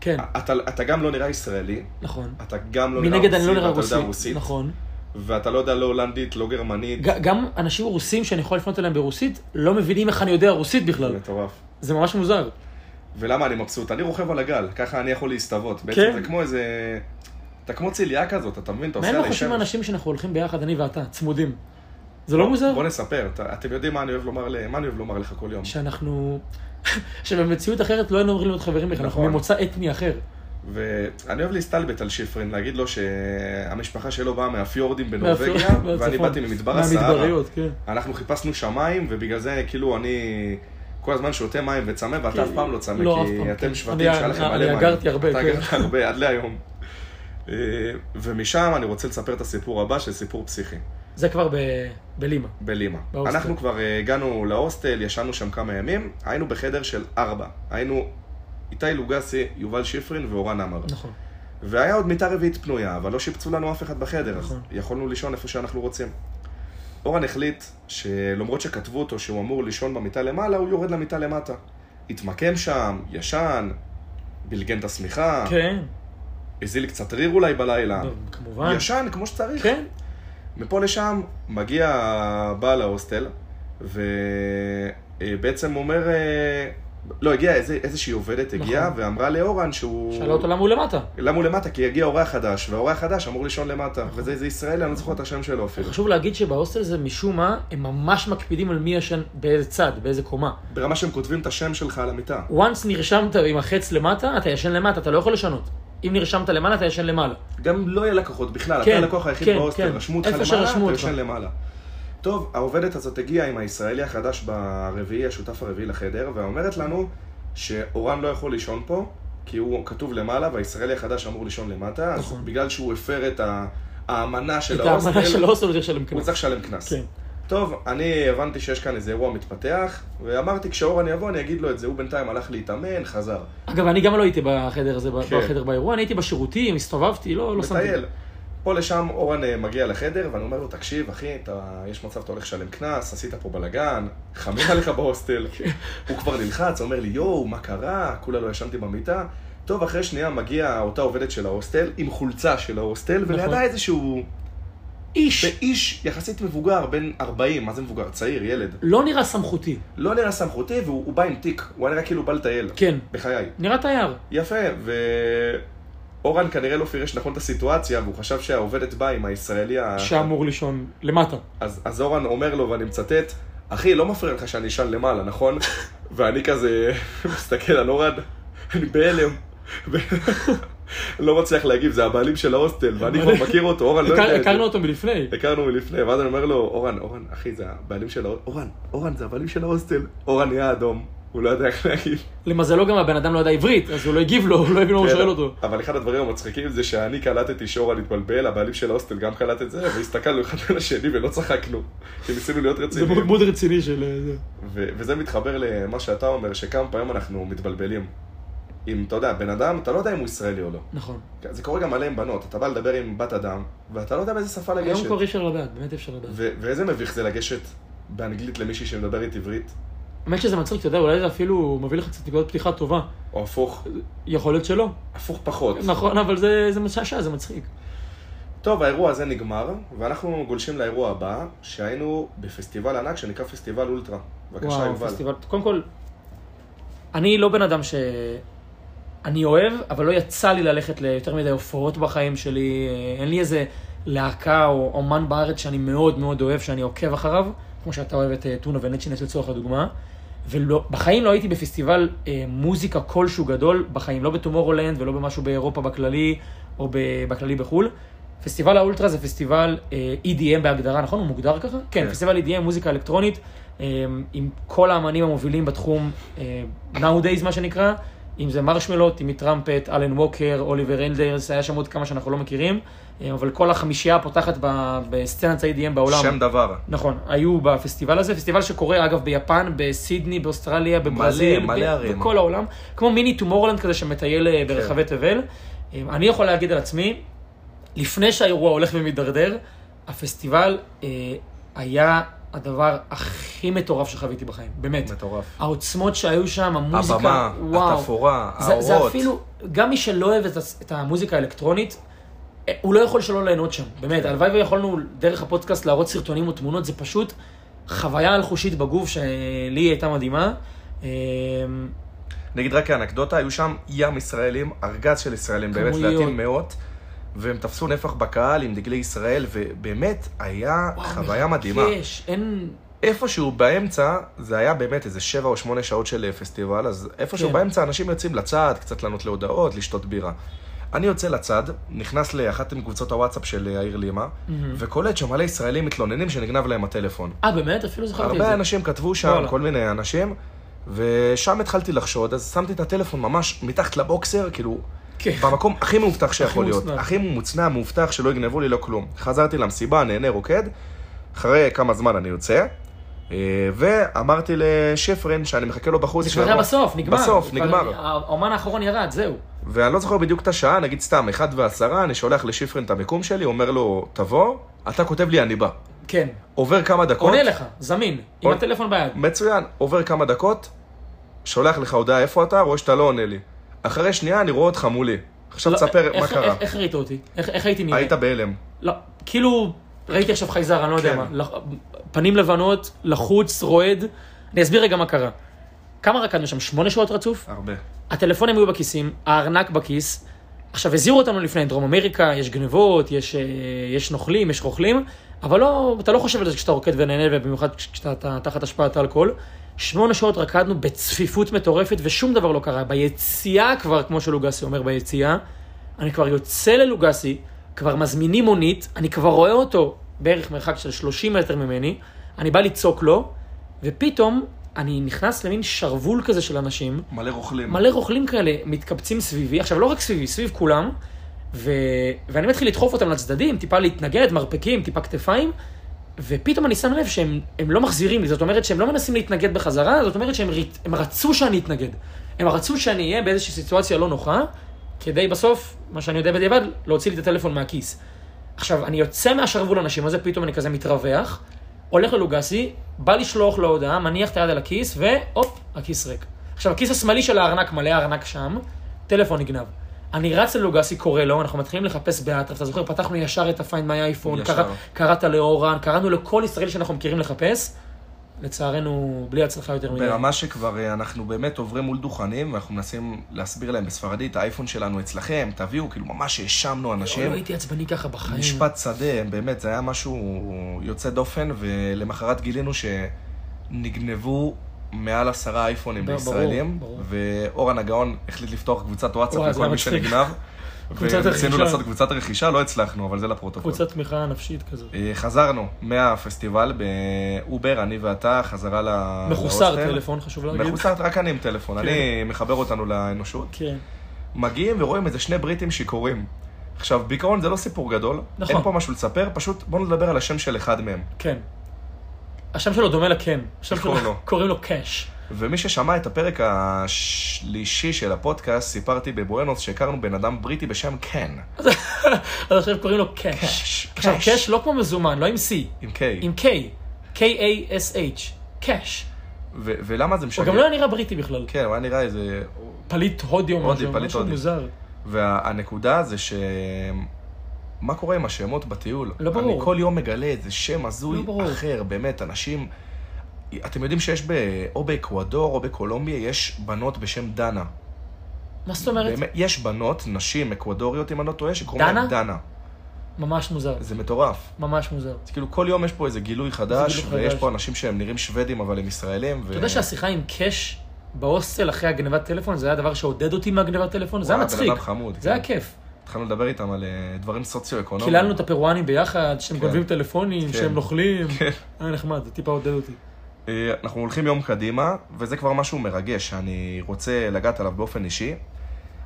כן, אתה, אתה גם לא נראה ישראלי, נכון. אתה גם לא נראה מנגד אני לא נראה יודע רוסי. רוסית, נכון. ואתה לא יודע לא הולנדית, לא גרמנית, ג- גם אנשים רוסים שאני יכול לפנות אליהם ברוסית, לא מבינים איך אני יודע רוסית בכלל. מטורף. זה ממש מוזר. ולמה אני מבסוט? אני רוכב על הגל, ככה אני יכול להסתוות. בעצם כן. זה כמו איזה... אתה כמו צלייה כזאת, אתה מבין? אתה מה עושה הם לא עלי חושבים שמש. האנשים שאנחנו הולכים ביחד, אני ואתה, צמודים? זה לא מוזר? בוא נספר, אתה- אתם יודעים מה אני אוהב לומר מה אני אוהב לומר לך כל יום. שאנחנו... <laughs> שבמציאות אחרת לא היינו אמורים להיות חברים בכלל, אנחנו נכון. ממוצא אתני אחר. ואני אוהב להסתלבט על שיפרין, להגיד לו שהמשפחה שלו באה מהפיורדים בנורבגיה, <laughs> ואני. באתי ממדבר הסהרה. מהמדבריות, כן. אנחנו חיפשנו שמיים, ובגלל זה כאילו אני כל הזמן שותה מים וצמא, ואתה אף פעם לא צמא, לא, כי פעם, אתם כן. שבטים אני- שהיה לכם אני מלא מים. אגרתי הרבה, אתה כן. אגרת הרבה, עד להיום. אה, ומשם אני רוצה לספר את הסיפור הבא, של סיפור פסיכי, זה כבר ב- בלימה. בלימה. בהוסטל. אנחנו כבר אה, הגענו להוסטל, ישנו שם כמה ימים, היינו בחדר של ארבע. היינו איתי לוגסי, יובל שיפרין ואורן עמר. נכון. והיה עוד מיטה רביעית פנויה, אבל לא שיפצו לנו אף אחד בחדר, אז נכון. יכולנו לישון איפה שאנחנו רוצים. אורן החליט שלמרות שכתבו אותו שהוא אמור לישון במיטה למעלה, הוא יורד למיטה למטה. התמקם שם, ישן, בלגן את השמיכה, כן, הזיל קצת ריר אולי בלילה. כמובן. ישן כמו שצריך. כן. מפה לשם מגיע בעל ההוסטל, ובעצם אומר, אה, לא, הגיעה איזה, איזושהי עובדת הגיעה נכון. ואמרה לאורן שהוא... שאלה אותו למה הוא למטה. למה הוא למטה? כי הגיע אורח חדש, והאורח חדש אמור לישון למטה. וזה איזה ישראלי, אני לא זוכר את השם שלו אפילו. חשוב להגיד שבהוסטל זה משום מה, הם ממש מקפידים על מי ישן באיזה צד, באיזה קומה. ברמה שהם כותבים את השם שלך על המיטה. once נרשמת עם החץ למטה, אתה ישן למטה, אתה לא יכול לשנות. אם נרשמת למעלה, אתה ישן למעלה. גם לא יהיה לקוחות בכלל, כן, אתה הלקוח היחיד כן, בהוסטל, כן. רשמו אותך למעלה, אתה. ישן למעלה. טוב, העובדת הזאת הגיעה עם הישראלי החדש ברביעי, השותף הרביעי לחדר, ואומרת לנו שאורן לא יכול לישון פה, כי הוא כתוב למעלה, והישראלי החדש אמור לישון למטה, אז נכון. בגלל שהוא הפר את האמנה של ההוסטל, הוא צריך לשלם קנס. כן. טוב, אני הבנתי שיש כאן איזה אירוע מתפתח, ואמרתי כשאורן יבוא אני אגיד לו את זה, הוא בינתיים הלך להתאמן, חזר. אגב, אני גם לא הייתי בחדר הזה, כן. בחדר באירוע, אני הייתי בשירותים, הסתובבתי, לא לא שמתי. מטייל. פה לשם אורן אה, מגיע לחדר, ואני אומר לו, תקשיב, אחי, אתה, יש מצב שאתה הולך לשלם קנס, עשית פה בלאגן, חמים עליך בהוסטל. <laughs> הוא כבר נלחץ, אומר לי, יואו, מה קרה? כולה לא ישנתי במיטה. טוב, אחרי שנייה מגיעה אותה עובדת של ההוסטל, עם חולצה של ההוסטל, נכון. ולידה איזשהו... איש איש יחסית מבוגר, בן 40, מה זה מבוגר? צעיר, ילד. לא נראה סמכותי. לא נראה סמכותי, והוא הוא בא עם תיק. הוא היה נראה כאילו בא לטייל. כן. בחיי. נראה תייר. יפה, ואורן כנראה לא פירש נכון את הסיטואציה, והוא חשב שהעובדת באה עם הישראלי ה... שאמור לישון למטה. אז, אז אורן אומר לו, ואני מצטט, אחי, לא מפריע לך שאני אשן למעלה, נכון? <laughs> ואני כזה <laughs> מסתכל על אורן, אני בהלם. <laughs> לא מצליח להגיב, זה הבעלים של ההוסטל, ואני כבר מכיר אותו, אורן לא יודע את זה. הכרנו אותו מלפני. הכרנו מלפני, ואז אני אומר לו, אורן, אורן, אחי, זה הבעלים של ההוסטל. אורן, אורן, זה הבעלים של ההוסטל. אורן נהיה אדום, הוא לא יודע איך להגיב. למזלו גם הבן אדם לא ידע עברית, אז הוא לא הגיב לו, הוא לא הבין מה הוא כן, שואל אותו. אבל אחד הדברים המצחיקים זה שאני קלטתי שאורן התבלבל, הבעלים של ההוסטל גם קלט את זה, והסתכלנו אחד על השני ולא צחקנו, כי ניסינו להיות זה רציניים. מאוד רציני של... אה, זה. וזה מתחבר למה שאתה אומר, שכמה פעמים אנחנו מתבלבלים. אם, אתה יודע, בן אדם, אתה לא יודע אם הוא ישראלי או לא. נכון. זה קורה גם מלא עם בנות, אתה בא לדבר עם בת אדם, ואתה לא יודע באיזה שפה היום לגשת. כבר אי אפשר לדעת, באמת אי אפשר לדעת. ואיזה מביך זה לגשת באנגלית למישהי שמדברת עברית, האמת שזה מצחיק, אתה יודע, אולי זה אפילו מביא לך קצת נקודת פתיחה טובה. או הפוך, יכול להיות שלא. הפוך פחות. נכון, אבל זה זה משעשע, זה מצחיק. טוב, האירוע הזה נגמר, ואנחנו גולשים לאירוע הבא, שהיינו בפסטיבל ענק שנקרא פסטיבל אולטרה. בבקשה, וואו, יובל. פסטיבל. קודם כל, אני לא בן אדם ש... אני אוהב, אבל לא יצא לי ללכת ליותר מדי הופעות בחיים שלי. אין לי איזה להקה או אומן בארץ שאני מאוד מאוד אוהב, שאני עוקב אחריו, כמו שאתה אוהב את אה, טונה ונצ'ינס לצורך הדוגמה. ובחיים לא הייתי בפסטיבל אה, מוזיקה כלשהו גדול, בחיים, לא בטומורולנד ולא במשהו באירופה בכללי, או ב- בכללי בחו"ל. פסטיבל האולטרה זה פסטיבל אה, EDM בהגדרה, נכון? הוא מוגדר ככה? כן, כן. פסטיבל EDM, מוזיקה אלקטרונית, אה, עם כל האמנים המובילים בתחום, אה, nowadays מה שנקרא, אם זה מרשמלו, טימי טראמפט, אלן ווקר, אוליבר אלדרס, היה שם עוד כמה שאנחנו לא מכירים, אה, אבל כל החמישייה הפותחת בסצנת ה-EDM בעולם. שם דבר. נכון, היו בפסטיבל הזה, פסטיבל שקורה אגב ביפן, בסידני, באוסטרליה, בברזיל, מלא, מלא ערים. בכל העולם, כמו מיני Tomorrowland כזה שמטייל אה, ברחבי כן. תבל. אה, אני יכול להגיד על עצמי, לפני שהאירוע הולך ומידרדר, הפסטיבל היה הדבר הכי מטורף שחוויתי בחיים, באמת. מטורף. העוצמות שהיו שם, המוזיקה, הבמה, וואו. התפאורה, זה, זה האורות. אפילו, גם מי שלא אוהב את, את המוזיקה האלקטרונית, אה, הוא לא יכול שלא ליהנות שם, באמת. כן. הלוואי ויכולנו דרך הפודקאסט להראות סרטונים או תמונות, זה פשוט חוויה אלחושית בגוף שלי הייתה מדהימה. אה, נגיד רק כאנקדוטה, היו שם ים ישראלים, ארגז של ישראלים, באמת. לדעתי מאות, והם תפסו נפח בקהל עם דגלי ישראל, ובאמת, היה וואו, חוויה מדהימה. מרגש, אין... איפשהו באמצע, זה היה באמת איזה שבע או שמונה שעות של אה, פסטיבל, אז איפשהו כן. באמצע אנשים יוצאים לצד, קצת לענות להודעות, לשתות בירה. אני יוצא לצד, נכנס לאחת מקבוצות הוואטסאפ של אה, העיר לימה, וקולט שמלא ישראלים מתלוננים שנגנב להם הטלפון. אה, באמת? אפילו זכרתי את זה. הרבה אנשים כתבו שם, וואלה. כל מיני אנשים, ושם התחלתי לחשוד, אז שמתי את הטלפון ממש מתחת לבוקסר, כאילו, כן. במקום הכי מאובטח שיכול להיות. מוצנע. הכי מוצנע, מאובטח, שלא יגנבו לי, לא כלום. חזרתי למסיבה, נהנה, רוקד, אחרי כמה זמן אני יוצא, אה, ואמרתי לשפרין שאני מחכה לו בחוץ. זה כבר היה. בסוף, נגמר. בסוף, נגמר. האומן האחרון ירד, זהו. ואני לא זוכר בדיוק את השעה, נגיד סתם, אחד ועשרה, אני שולח לשפרין את המיקום שלי, אומר לו, תבוא, אתה כותב לי, אני בא. כן. עובר כמה דקות. עונה לך, זמין, עם הטלפון ביד. מצוין, עובר כמה דקות, שולח לך הודעה איפה אתה, רואה שאתה לא עונה לי. אחרי שנייה אני רואה אותך מולי. עכשיו לא, תספר מה איך- קרה. איך- איך ראית אותי? איך איך הייתי נראה? היית בהלם. לא, כאילו, ראיתי עכשיו חייזר, אני לא יודע כן. מה. לח- פנים לבנות, לחוץ, רועד. אני אסביר רגע מה קרה. כמה רקדנו שם? שמונה שעות רצוף? הרבה. הטלפונים היו בכיסים, הארנק בכיס. עכשיו, הזהירו אותנו לפני, דרום אמריקה, יש גנבות, יש, אה, יש נוכלים, יש רוכלים, אבל לא, אתה לא חושב על זה כשאתה רוקד ונהנה, ובמיוחד כשאתה אתה, תחת השפעת אלכוהול. שמונה שעות רקדנו בצפיפות מטורפת, ושום דבר לא קרה. ביציאה כבר, כמו שלוגסי אומר ביציאה, אני כבר יוצא ללוגסי, כבר מזמינים מונית, אני כבר רואה אותו בערך מרחק של 30 מטר ממני, אני בא לצעוק לו, ופתאום אני נכנס למין שרוול כזה של אנשים, מלא רוכלים. מלא רוכלים כאלה מתקבצים סביבי, עכשיו לא רק סביבי, סביב כולם, ו... ואני מתחיל לדחוף אותם לצדדים, טיפה להתנגד, מרפקים, טיפה כתפיים, ופתאום אני שם לב שהם הם לא מחזירים לי, זאת אומרת שהם לא מנסים להתנגד בחזרה, זאת אומרת שהם הם רצו שאני אתנגד. הם רצו שאני אהיה באיזושהי סיטואציה לא נוחה, כדי בסוף, מה שאני יודע בדיעבד, להוציא לי את הטלפון מהכיס. עכשיו, אני יוצא מהשרוול אנשים הזה, פתאום אני כזה מתרווח, הולך ללוגסי, בא לשלוח לו הודעה, מניח את היד על הכיס, והופ, הכיס ריק. עכשיו, הכיס השמאלי של הארנק מלא, הארנק שם, טלפון נגנב. אני רץ ללוגסי, קורא לו, אנחנו מתחילים לחפש באטרף, אתה זוכר, פתחנו ישר את ה-Find My iPhone. קרא, קראת לאורן, קראנו לכל ישראלי שאנחנו מכירים לחפש, לצערנו, בלי הצלחה יותר מדי. ברמה שכבר אה, אנחנו באמת עוברים מול דוכנים, ואנחנו מנסים להסביר להם בספרדית, האייפון שלנו אצלכם, תביאו, כאילו ממש האשמנו לא אנשים. הייתי עצבני ככה בחיים. משפט שדה, באמת, זה היה משהו יוצא דופן, ולמחרת גילינו שנגנבו מעל עשרה אייפונים בישראלים. ואורן הגאון החליט לפתוח קבוצת וואטסאפ לכל מי. שנגנב. <laughs> רכישה. לעשות קבוצת רכישה, לא הצלחנו, אבל זה לפרוטוקול. קבוצת תמיכה נפשית כזאת. אה, חזרנו מהפסטיבל באובר, אני ואתה, חזרה ל- מחוסר. טלפון, חשוב להגיד. מחוסר, רק אני עם טלפון, כן. אני מחבר אותנו לאנושות. כן. מגיעים ורואים איזה שני בריטים שיכורים. עכשיו, בעיקרון זה לא סיפור גדול, נכון. אין פה משהו לספר, פשוט בואו נדבר על השם של אחד מהם. כן. השם שלו דומה לקן. השם שלו, לו? קוראים לו קאש. ומי ששמע את הפרק השלישי של הפודקאסט, סיפרתי בבואנוס שהכרנו בן אדם בריטי בשם קן, <laughs> אז עכשיו קוראים לו קאש. קאש, עכשיו, קאש. לא כמו מזומן, לא עם C, עם K. עם K. K-A-S-H. קאש. ו- ולמה זה משגע? הוא גם לא היה נראה בריטי בכלל. כן, הוא היה נראה איזה... פליט הודי או משהו, משהו. מוזר. והנקודה זה ש... מה קורה עם השמות בטיול? לא ברור. אני כל יום מגלה איזה שם לא הזוי ברור. אחר, באמת, אנשים... אתם יודעים שיש ב... או באקוודור או בקולומביה, יש בנות בשם דנה. מה זאת אומרת? באמת, יש בנות, נשים אקוודוריות, אם אני לא טועה, שקוראים? להן דנה. ממש מוזר. זה מטורף. ממש מוזר. אז כאילו כל יום יש פה איזה גילוי חדש, גילוי ויש חדש. פה אנשים שהם נראים שוודים אבל הם ישראלים. ו... אתה יודע שהשיחה עם קאש בהוסטל אחרי הגנבת טלפון, זה היה הדבר שעודד אותי מהגנבת טלפון? זה היה מצחיק. זה. היה כיף. התחלנו לדבר איתם על אה, דברים סוציו-אקונומיים. קיללנו את הפרואנים ביחד, שהם כן. גונבים טלפונים, כן. שהם נוכלים. כן. היה נחמד, זה טיפה עודד אותי. אה, אנחנו הולכים יום קדימה, וזה כבר משהו מרגש שאני רוצה לגעת עליו באופן אישי.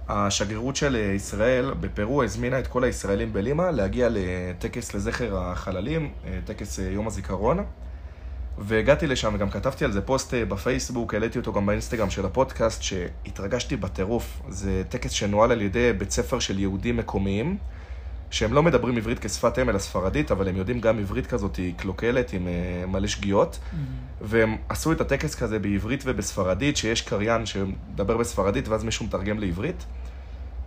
השגרירות של אה, ישראל בפרו הזמינה את כל הישראלים בלימה להגיע לטקס לזכר החללים, טקס יום הזיכרון. והגעתי לשם וגם כתבתי על זה פוסט אה, בפייסבוק, העליתי אותו גם באינסטגרם של הפודקאסט, שהתרגשתי בטירוף. זה טקס שנוהל על ידי בית ספר של יהודים מקומיים, שהם לא מדברים עברית כשפת אם אלא ספרדית, אבל הם יודעים גם עברית כזאת קלוקלת עם אה, מלא שגיאות. והם עשו את הטקס כזה בעברית ובספרדית, שיש קריין שמדבר בספרדית ואז מישהו מתרגם לעברית.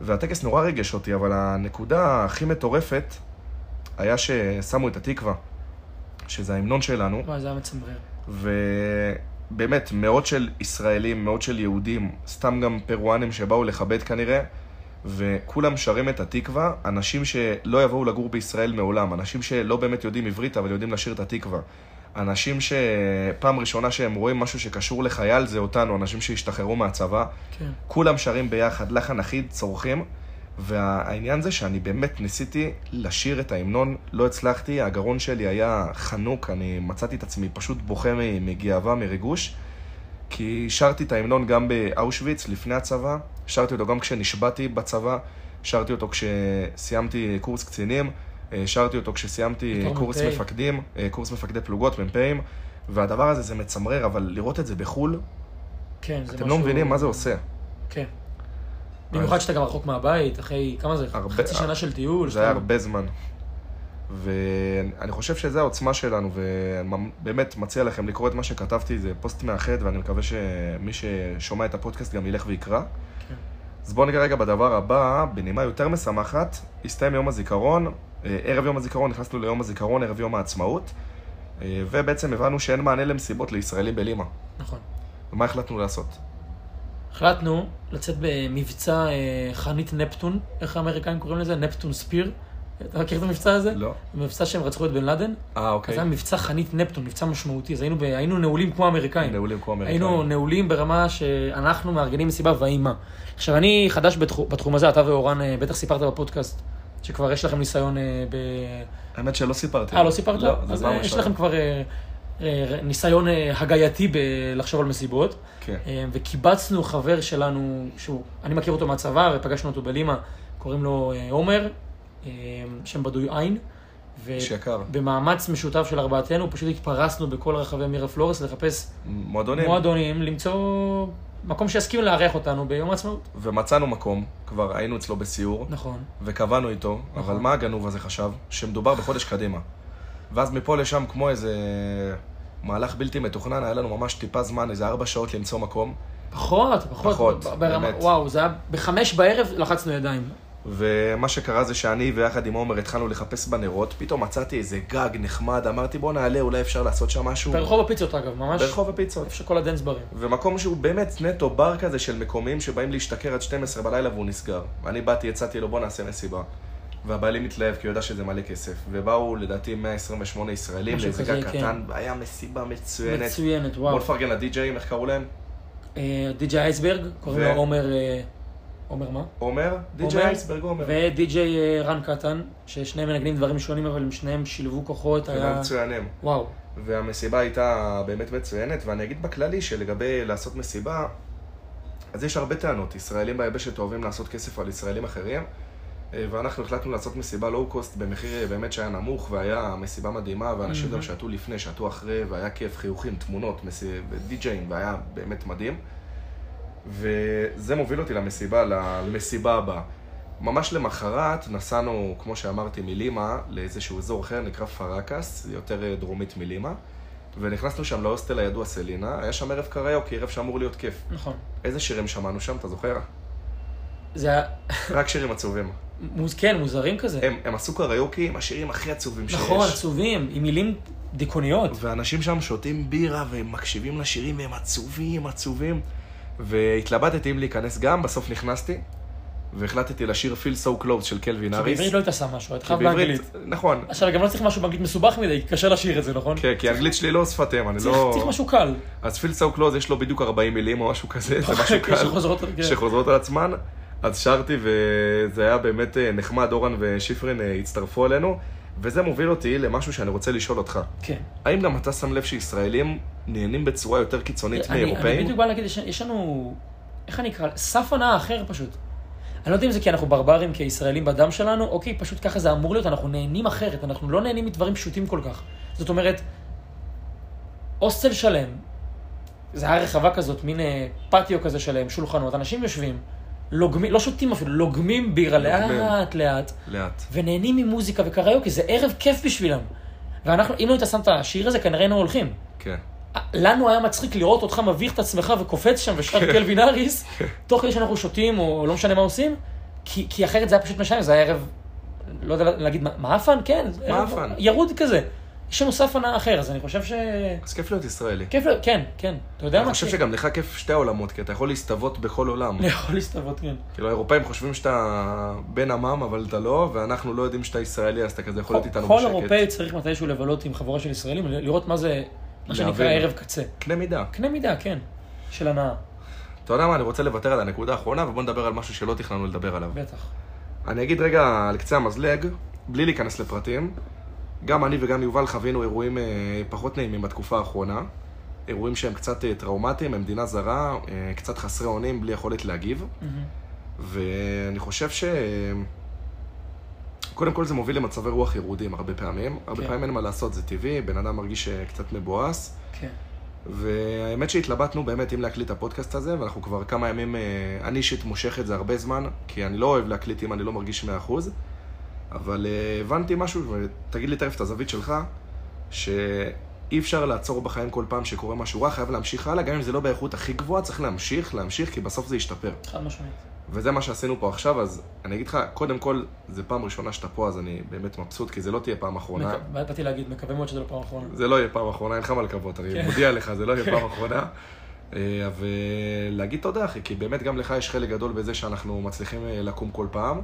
והטקס נורא ריגש אותי, אבל הנקודה הכי מטורפת היה ששמו את התקווה, שזה ההמנון שלנו, וואי, זה היה מצמרר. ובאמת, מאות של ישראלים, מאות של יהודים, סתם גם פרואנים שבאו לכבד כנראה, וכולם שרים את התקווה, אנשים שלא יבואו לגור בישראל מעולם, אנשים שלא באמת יודעים עברית, אבל יודעים לשיר את התקווה. אנשים שפעם ראשונה שהם רואים משהו שקשור לחייל זה אותנו, אנשים שהשתחררו מהצבא. כן. כולם שרים ביחד, לחן אחיד, צורכים. והעניין זה שאני באמת ניסיתי לשיר את ההמנון, לא הצלחתי, הגרון שלי היה חנוק, אני מצאתי את עצמי פשוט בוכה מגאווה, מריגוש. כי שרתי את ההמנון גם באושוויץ לפני הצבא, שרתי אותו גם כשנשבעתי בצבא, שרתי אותו כשסיימתי קורס קצינים, אה, שרתי אותו כשסיימתי קורס מ"פ. מפקדים, אה, קורס מפקדי פלוגות, מ"פים, והדבר הזה זה מצמרר, אבל לראות את זה בחו"ל, כן, זה אתם משהו... לא מבינים מה זה עושה. כן. במיוחד שאתה גם רחוק מהבית, אחרי, כמה זה? הרבה- חצי שנה של טיול. זה היה הרבה זמן. ואני חושב שזו העוצמה שלנו, ובאמת מציע לכם לקרוא את מה שכתבתי, זה פוסט מאחד, ואני מקווה שמי ששומע את הפודקאסט גם ילך ויקרא. כן. אז בואו ניגע רגע בדבר הבא, בנימה יותר משמחת, הסתיים יום הזיכרון, אה, ערב יום הזיכרון, נכנסנו ליום הזיכרון, ערב יום העצמאות, אה, ובעצם הבנו שאין מענה למסיבות לישראלים בלימה. נכון. ומה החלטנו לעשות? החלטנו לצאת במבצע אה, חנית נפטון, איך האמריקאים קוראים לזה? נפטון ספיר. אתה מכיר את המבצע הזה? לא. מבצע שהם רצחו את בן לאדן. אה, אוקיי. זה היה מבצע חנית נפטון, מבצע משמעותי. אז היינו, ב... היינו נעולים כמו האמריקאים. נעולים כמו אמריקאים. היינו נעולים ברמה שאנחנו מארגנים מסיבה ויהי מה. עכשיו, אני חדש בתחום, בתחום הזה, אתה ואורן אה, בטח סיפרת בפודקאסט, שכבר יש לכם ניסיון אה, ב... האמת שלא סיפרתי. אה, לא סיפרת? לא, זה אז יש. לכם כבר ניסיון אה, הגייתי בלחשוב על מסיבות. כן. אה, וקיבצנו חבר שלנו, שהוא, אני מכיר אותו מהצבא, ופגשנו אותו בלימה, קוראים לו אה, עומר, אה, שם בדוי עין. ו- איש יקר. במאמץ משותף של ארבעתנו, פשוט התפרסנו בכל רחבי מירה פלורס לחפש מועדונים. מועדונים, למצוא מקום שיסכים לארח אותנו ביום העצמאות. ומצאנו מקום, כבר היינו אצלו בסיור, נכון. וקבענו איתו, אבל מה הגנוב הזה חשב? שמדובר בחודש קדימה. ואז מפה לשם, כמו איזה מהלך בלתי מתוכנן, היה לנו ממש טיפה זמן, איזה ארבע שעות למצוא מקום. פחות, פחות. פחות, ברמה- באמת. וואו, זה היה בחמש בערב, לחצנו ידיים. ומה שקרה זה שאני ויחד עם עומר התחלנו לחפש בנרות, פתאום מצאתי איזה גג נחמד, אמרתי בוא נעלה, אולי אפשר לעשות שם משהו. ברחוב הפיצות אגב, ממש. ברחוב הפיצות. איפה שכל הדנס ברים. ומקום שהוא באמת נטו בר כזה של מקומיים שבאים להשתכר עד 12 בלילה והוא נסגר. ואני באתי, הצעתי לו בוא נעשה מסיבה. והבעלים התלהב כי הוא יודע שזה מלא כסף. ובאו לדעתי 128 ישראלים לאיזה גג כן. קטן, והיה מסיבה מצוינת. מצוינת, בוא וואו. נפרגן לדי-ג'אים, איך קראו להם? אה, די.ג'יי אייסברג, קוראים לו עומר... אה, עומר מה? עומר? די-ג'יי עומר. אייסברג עומר. ודי.ג'יי אה, רן קטן, ששניהם מנגנים דברים שונים, אבל הם שניהם שילבו כוחות, היה... מצוינים. וואו. והמסיבה הייתה באמת מצוינת, ואני אגיד בכללי שלגבי לעשות מסיבה, אז יש הרבה טענות. ישראלים ביבשת אוהבים לעשות כסף על ישראלים אחרים, ואנחנו החלטנו לעשות מסיבה לואו-קוסט במחיר אה, באמת שהיה נמוך, והיה מסיבה מדהימה, ואנשים מהמם. גם שתו לפני, שתו אחרי, והיה כיף, חיוכים, תמונות, מס- ודי-ג'אים, והיה באמת מדהים. וזה מוביל אותי למסיבה, למסיבה הבאה. ממש למחרת נסענו, כמו שאמרתי, מלימה לאיזשהו אזור אחר, נקרא פרקס, יותר אה, דרומית מלימה, ונכנסנו שם להוסטל הידוע סלינה, היה שם ערב קריוקי, ערב שאמור להיות כיף. נכון. איזה שירים שמענו שם, אתה זוכר? זה היה... רק שירים עצובים. מוז... כן, מוזרים כזה. הם, הם עשו קריוקי עם השירים הכי עצובים שיש. נכון, עצובים, עם מילים דיכאוניות. ואנשים שם שותים בירה והם מקשיבים לשירים והם עצובים, עצובים. והתלבטתי אם להיכנס גם, בסוף נכנסתי, והחלטתי לשיר Feel So Close של קלווין כי אריס. בעברית לא היית שם משהו, היית כי חייב באנגלית. נכון. עכשיו, גם לא צריך משהו באנגלית מסובך מדי, קשה לשיר את זה, נכון? כן, כי האנגלית שלי לא שפת אם, אני לא... צריך משהו קל. אז Feel So Close יש לו בדיוק 40 מילים או משהו כזה, זה משהו קל. שחוזרות על- כן. שחוזרות על עצמן. אז שרתי וזה היה באמת אה, נחמד, אורן ושפרין אה, הצטרפו אלינו, וזה מוביל אותי למשהו שאני רוצה לשאול אותך. כן. האם גם אתה שם לב שישראלים נהנים בצורה יותר קיצונית אני- אני מאירופאים? בדיוק בא להגיד, יש- לנו, איך אני אקרא, סף הנאה אחר פשוט. אני לא יודע אם זה כי אנחנו ברברים כישראלים בדם שלנו, או כי פשוט ככה זה אמור להיות, אנחנו נהנים אחרת, אנחנו לא נהנים מדברים פשוטים כל כך. זאת אומרת, הוסטל שלם, זה היה רחבה כזאת, מין אה, פטיו כזה שלם, שולחנות, אנשים יושבים, לוגמים, לא שותים אפילו, לוגמים בירה. לאט לאט, לאט. ונהנים ממוזיקה וקריוקי, זה ערב כיף בשבילם. ואנחנו, אם לא היית שם את השיר הזה, כנראה היינו הולכים. כן. לנו היה מצחיק לראות אותך מביך את עצמך וקופץ שם ושר קלווין האריס, <laughs> תוך כדי שאנחנו שותים, או לא משנה מה עושים, כי, כי אחרת זה היה פשוט משנה, זה היה ערב, לא יודע להגיד, מה- מעפן? כן, ערב מעפן. ירוד כזה. יש לנו סף הנאה אחר, אז אני חושב ש... אז כיף להיות ישראלי. כיף, ל- כן, כן, אתה יודע אני מה? חושב כן. שגם לך כיף שתי העולמות, כי אתה יכול להסתוות בכל עולם. אני יכול להסתוות, כן. כאילו, האירופאים חושבים שאתה בן עמם, אבל אתה לא, ואנחנו לא יודעים שאתה ישראלי, אז אתה כזה יכול להיות איתנו כל בשקט. אירופאי צריך מתישהו לבלות עם חבורה של ישראלים, לראות מה זה, מה שנקרא. ערב קצה. קנה מידה. קנה מידה, כן, של הנאה, אתה יודע מה, אני רוצה לוותר על הנקודה האחרונה, ובוא נדבר על משהו שלא תכננו לדבר עליו. בטח. אני אגיד רגע על קצה המזלג, בלי להיכנס לפרטים. גם אני וגם יובל חווינו אירועים אה, פחות נעימים בתקופה האחרונה. אירועים שהם קצת אה, טראומטיים, ממדינה זרה, אה, קצת חסרי אונים, בלי יכולת להגיב. מהמם. ואני חושב ש... קודם כל זה מוביל למצבי רוח ירודים הרבה פעמים. הרבה כן. פעמים אין מה לעשות, זה טבעי, בן אדם מרגיש קצת מבואס. כן. והאמת שהתלבטנו באמת אם להקליט את הפודקאסט הזה, ואנחנו כבר כמה ימים, אני אישית מושך את זה הרבה זמן, כי אני לא אוהב להקליט אם אני לא מרגיש 100%. אבל אה, הבנתי משהו, ותגיד לי תכף את הזווית שלך, שאי אפשר לעצור בחיים כל פעם שקורה משהו רע, חייב להמשיך הלאה, גם אם זה לא באיכות הכי גבוהה, צריך להמשיך, להמשיך, כי בסוף זה ישתפר. חד משמעית. וזה מה שעשינו פה עכשיו, אז אני אגיד לך, קודם כל, זו פעם ראשונה שאתה פה, אז אני באמת מבסוט, כי זה לא תהיה פעם אחרונה. מק- באתי להגיד, מקווה מאוד שזה לא פעם אחרונה. זה לא יהיה פעם אחרונה, אין לך מה לקוות, אני כן. מודיע לך, זה לא יהיה <laughs> פעם אחרונה. אה, ולהגיד תודה, אחי, כי באמת גם לך יש חלק גדול בזה שאנחנו מצליחים אה, לקום כל פעם.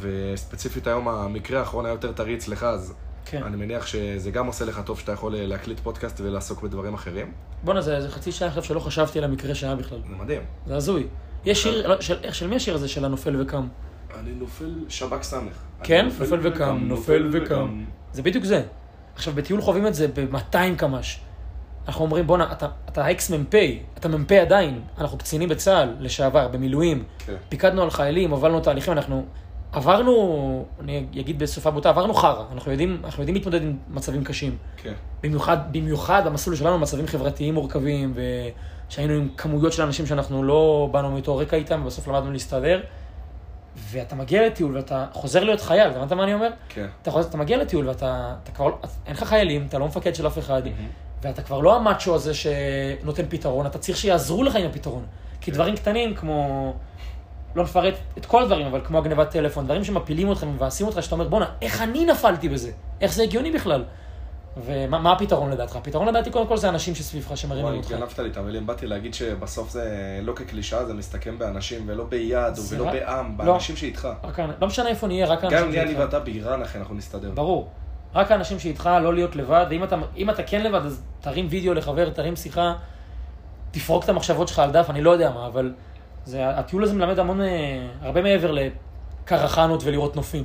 וספציפית היום המקרה האחרון היה יותר טרי אצלך, אז כן. אני מניח שזה גם עושה לך טוב שאתה יכול אה, להקליט פודקאסט ולעסוק בדברים אחרים. בואנה, זה זה חצי שעה עכשיו שלא חשבתי על המקרה שהיה בכלל. זה מדהים. זה הזוי. יש שיר, לא, של של מי השיר הזה של הנופל וקם? אני נופל שב"כ סמך. כן? אני נופל וקם, נופל וקם. זה בדיוק זה. עכשיו, בטיול חווים את זה ב-200 קמ"ש. אנחנו אומרים, בואנה, אתה, אתה האקס מ"פ, אתה מ"פ עדיין, אנחנו קצינים בצה"ל, לשעבר, במילואים, כן. פיקדנו על חיילים, הובלנו תהליכים, אנחנו עברנו, אני אגיד בשפה בוטה, עברנו חרא, אנחנו יודעים, אנחנו יודעים להתמודד עם מצבים קשים. כן. במיוחד, במיוחד המסלול שלנו, מצבים חברתיים מורכבים, ושהיינו עם כמויות של אנשים שאנחנו לא באנו מאותו רקע איתם, ובסוף למדנו להסתדר. ואתה מגיע לטיול ואתה חוזר להיות חייל, אתה הבנת מה אני אומר? כן. אתה, חוזר, אתה מגיע לטיול ואתה אתה כבר, אין לך חיילים, אתה לא מפקד של אף אחד, ואתה כבר לא המאצ'ו הזה שנותן פתרון, אתה צריך שיעזרו לך עם הפתרון. כי דברים קטנים כמו, לא נפרט את כל הדברים, אבל כמו הגנבת טלפון, דברים שמפילים אותך ומבאסים אותך, שאתה אומר, בואנה, איך אני נפלתי בזה? איך זה הגיוני בכלל? ומה מה הפתרון לדעתך? הפתרון לדעתי קודם כל זה אנשים שסביבך שמרימים וואי, אותך. גנבת לי את המילים, באתי להגיד שבסוף זה לא כקלישאה, זה מסתכם באנשים, ולא ביד, ולא רק- בעם, לא. באנשים שאיתך. רק, לא משנה איפה נהיה, רק האנשים גם אם נהיה אני שאיתך. ואתה באיראן, אחי, אנחנו נסתדר. ברור. רק האנשים שאיתך, לא להיות לבד, ואם אתה, אתה כן לבד, אז תרים וידאו לחבר, תרים שיחה, תפרוק את המחשבות שלך על דף, אני לא יודע מה, אבל זה, הטיול הזה מלמד המון, אה, הרבה מעבר לקרחנות ולראות נופים.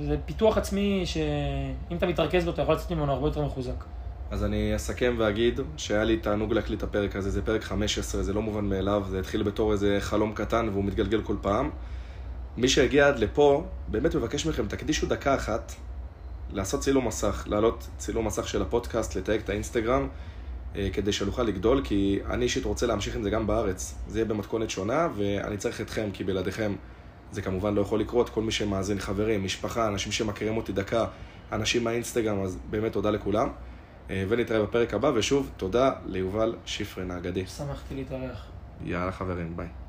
זה פיתוח עצמי שאם אתה מתרכז בו, אתה יכול לצאת ממנו הרבה יותר מחוזק. אז אני אסכם ואגיד שהיה לי תענוג להקליט את הפרק הזה, זה פרק 15, זה לא מובן מאליו, זה התחיל בתור איזה חלום קטן והוא מתגלגל כל פעם. מי שהגיע עד לפה, באמת מבקש מכם, תקדישו דקה אחת לעשות צילום מסך, להעלות צילום מסך של הפודקאסט, לתייג את האינסטגרם, כדי שנוכל לגדול, כי אני אישית רוצה להמשיך עם זה גם בארץ. זה יהיה במתכונת שונה, ואני צריך אתכם, כי בלעדיכם זה כמובן לא יכול לקרות. כל מי שמאזין, חברים, משפחה, אנשים שמכירים אותי דקה, אנשים מהאינסטגרם, אז באמת תודה לכולם. אה, ונתראה בפרק הבא, ושוב, תודה ליובל שפרן האגדי. שמחתי להתארח. יאללה חברים, ביי.